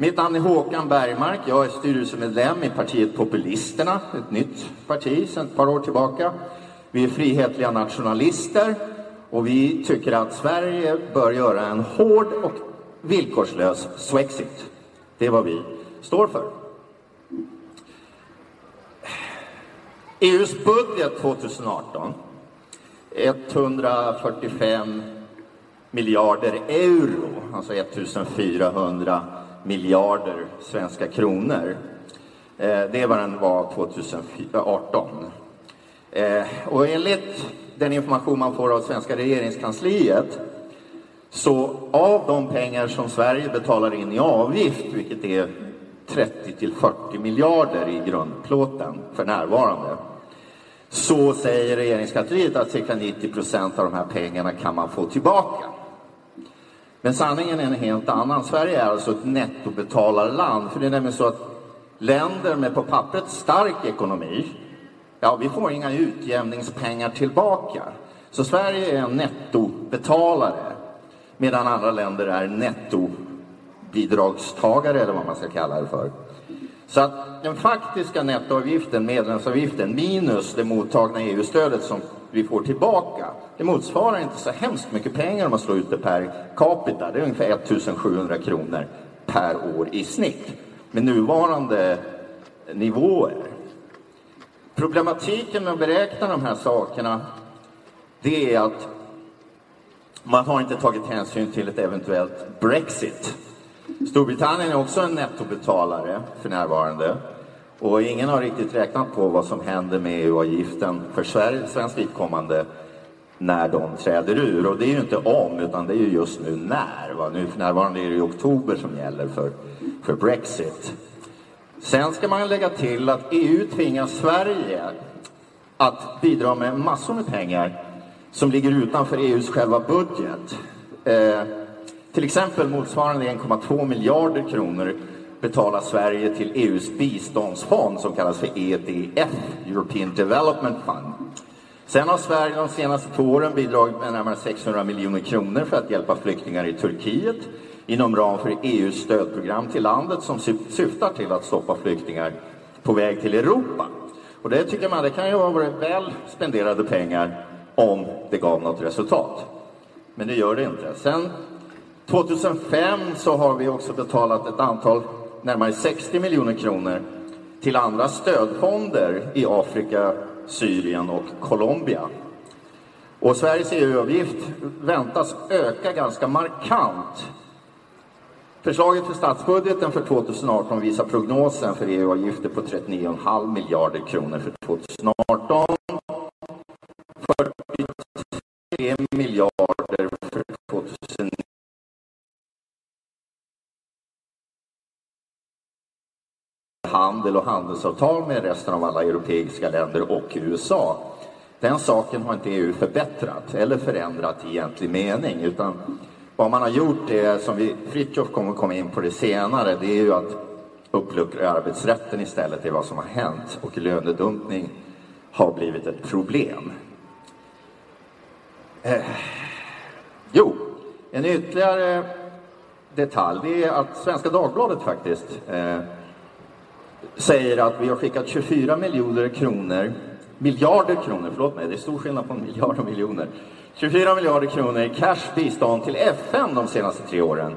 Mitt namn är Håkan Bergmark. Jag är styrelsemedlem i partiet Populisterna, ett nytt parti sedan ett par år tillbaka. Vi är frihetliga nationalister och vi tycker att Sverige bör göra en hård och villkorslös Swexit. Det är vad vi står för. EUs budget 2018 145 miljarder euro, alltså 1400 miljarder svenska kronor. Eh, det är vad den var 2018. Eh, och enligt den information man får av svenska regeringskansliet så av de pengar som Sverige betalar in i avgift, vilket är 30 till 40 miljarder i grundplåten för närvarande, så säger regeringskansliet att cirka 90 procent av de här pengarna kan man få tillbaka. Men sanningen är en helt annan. Sverige är alltså ett nettobetalarland. För det är nämligen så att länder med på pappret stark ekonomi, ja, vi får inga utjämningspengar tillbaka. Så Sverige är en nettobetalare, medan andra länder är nettobidragstagare, eller vad man ska kalla det för. Så att den faktiska nettoavgiften, medlemsavgiften, minus det mottagna EU-stödet som vi får tillbaka, det motsvarar inte så hemskt mycket pengar om man slår ut det per capita. Det är ungefär 1700 kronor per år i snitt med nuvarande nivåer. Problematiken med att beräkna de här sakerna, det är att man har inte tagit hänsyn till ett eventuellt Brexit. Storbritannien är också en nettobetalare för närvarande. Och ingen har riktigt räknat på vad som händer med EU-avgiften för Sverige, svenskt vidkommande när de träder ur. Och det är ju inte om, utan det är ju just nu när. Va? Nu för närvarande är det ju oktober som gäller för, för Brexit. Sen ska man lägga till att EU tvingar Sverige att bidra med massor med pengar som ligger utanför EUs själva budget. Eh, till exempel motsvarande 1,2 miljarder kronor betalar Sverige till EUs biståndsfond som kallas för EDF, European Development Fund. Sen har Sverige de senaste två åren bidragit med närmare 600 miljoner kronor för att hjälpa flyktingar i Turkiet inom ram för EUs stödprogram till landet som syftar till att stoppa flyktingar på väg till Europa. Och det tycker man, det kan ju ha varit väl spenderade pengar om det gav något resultat. Men det gör det inte. Sen 2005 så har vi också betalat ett antal, närmare 60 miljoner kronor till andra stödfonder i Afrika, Syrien och Colombia. Och Sveriges EU-avgift väntas öka ganska markant. Förslaget för statsbudgeten för 2018 visar prognosen för EU-avgifter på 39,5 miljarder kronor för 2018. Handel och handelsavtal med resten av alla europeiska länder och USA. Den saken har inte EU förbättrat eller förändrat i egentlig mening utan vad man har gjort är, som vi, Fritjof kommer komma in på det senare, det är ju att uppluckra arbetsrätten istället, det är vad som har hänt och lönedumpning har blivit ett problem. Eh, jo, en ytterligare detalj, det är att Svenska Dagbladet faktiskt eh, säger att vi har skickat 24 miljoner kronor, miljarder kronor, förlåt mig, det är stor skillnad på en miljard och miljoner. 24 miljarder kronor i cash bistånd till FN de senaste tre åren.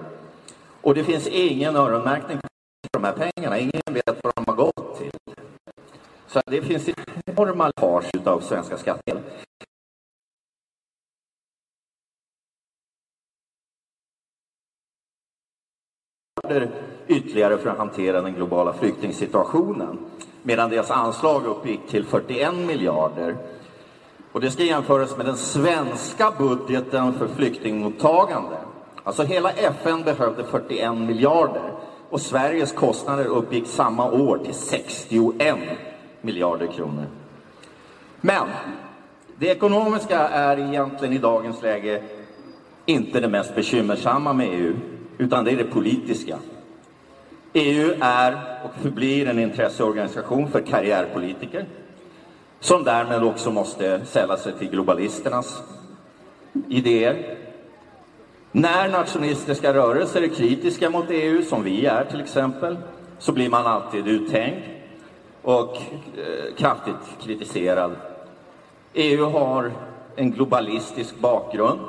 Och det finns ingen öronmärkning på de här pengarna, ingen vet vad de har gått till. Så det finns enorma läckage av svenska skattemedel. Ytterligare för att hantera den globala flyktingsituationen. Medan deras anslag uppgick till 41 miljarder. Och det ska jämföras med den svenska budgeten för flyktingmottagande. Alltså hela FN behövde 41 miljarder och Sveriges kostnader uppgick samma år till 61 miljarder kronor. Men det ekonomiska är egentligen i dagens läge inte det mest bekymmersamma med EU, utan det är det politiska. EU är och förblir en intresseorganisation för karriärpolitiker som därmed också måste sälla sig till globalisternas idéer. När nationalistiska rörelser är kritiska mot EU, som vi är till exempel, så blir man alltid uttänkt och eh, kraftigt kritiserad. EU har en globalistisk bakgrund.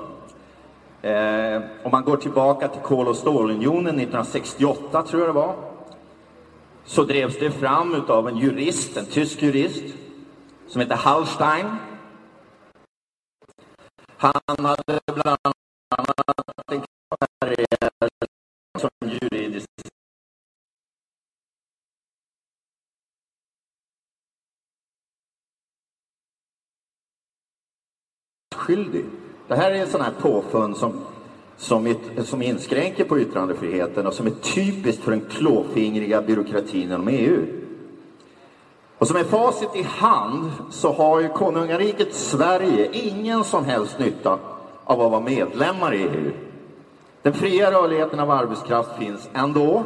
Eh, om man går tillbaka till kol och stålunionen 1968, tror jag det var, så drevs det fram av en jurist, en tysk jurist, som heter Hallstein. Han hade bland annat en karriär som juridisk skyldig. Det här är en sån här påfund som, som, som inskränker på yttrandefriheten och som är typiskt för den klåfingriga byråkratin inom EU. Och som är facit i hand så har ju konungariket Sverige ingen som helst nytta av att vara medlemmar i EU. Den fria rörligheten av arbetskraft finns ändå.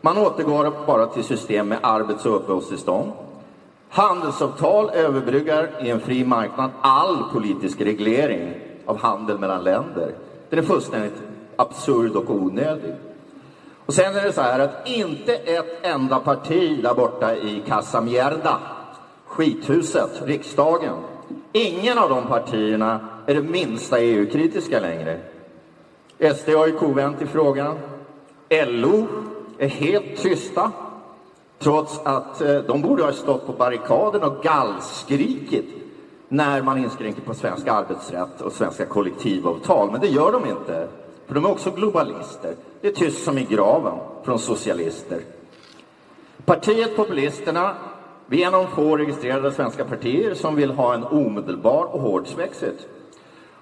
Man återgår bara till system med arbets och uppehållstillstånd. Handelsavtal överbryggar i en fri marknad all politisk reglering av handel mellan länder. Den är fullständigt absurd och onödig. Och sen är det så här att inte ett enda parti där borta i Casa Mierda, skithuset, riksdagen, ingen av de partierna är det minsta EU-kritiska längre. SD har ju kovänt i frågan. LO är helt tysta. Trots att eh, de borde ha stått på barrikaden och gallskrikit när man inskränker på svensk arbetsrätt och svenska kollektivavtal. Men det gör de inte. För de är också globalister. Det är tyst som i graven från socialister. Partiet Populisterna, vi är en av få registrerade svenska partier som vill ha en omedelbar och hård svexit.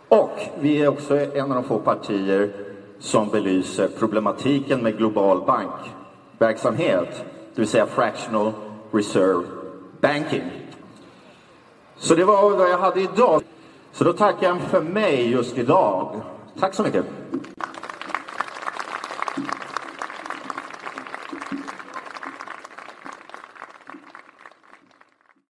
Och vi är också en av de få partier som belyser problematiken med global bankverksamhet, det vill säga fractional reserve banking. Så det var vad jag hade idag. Så då tackar jag för mig just idag. Tack så mycket.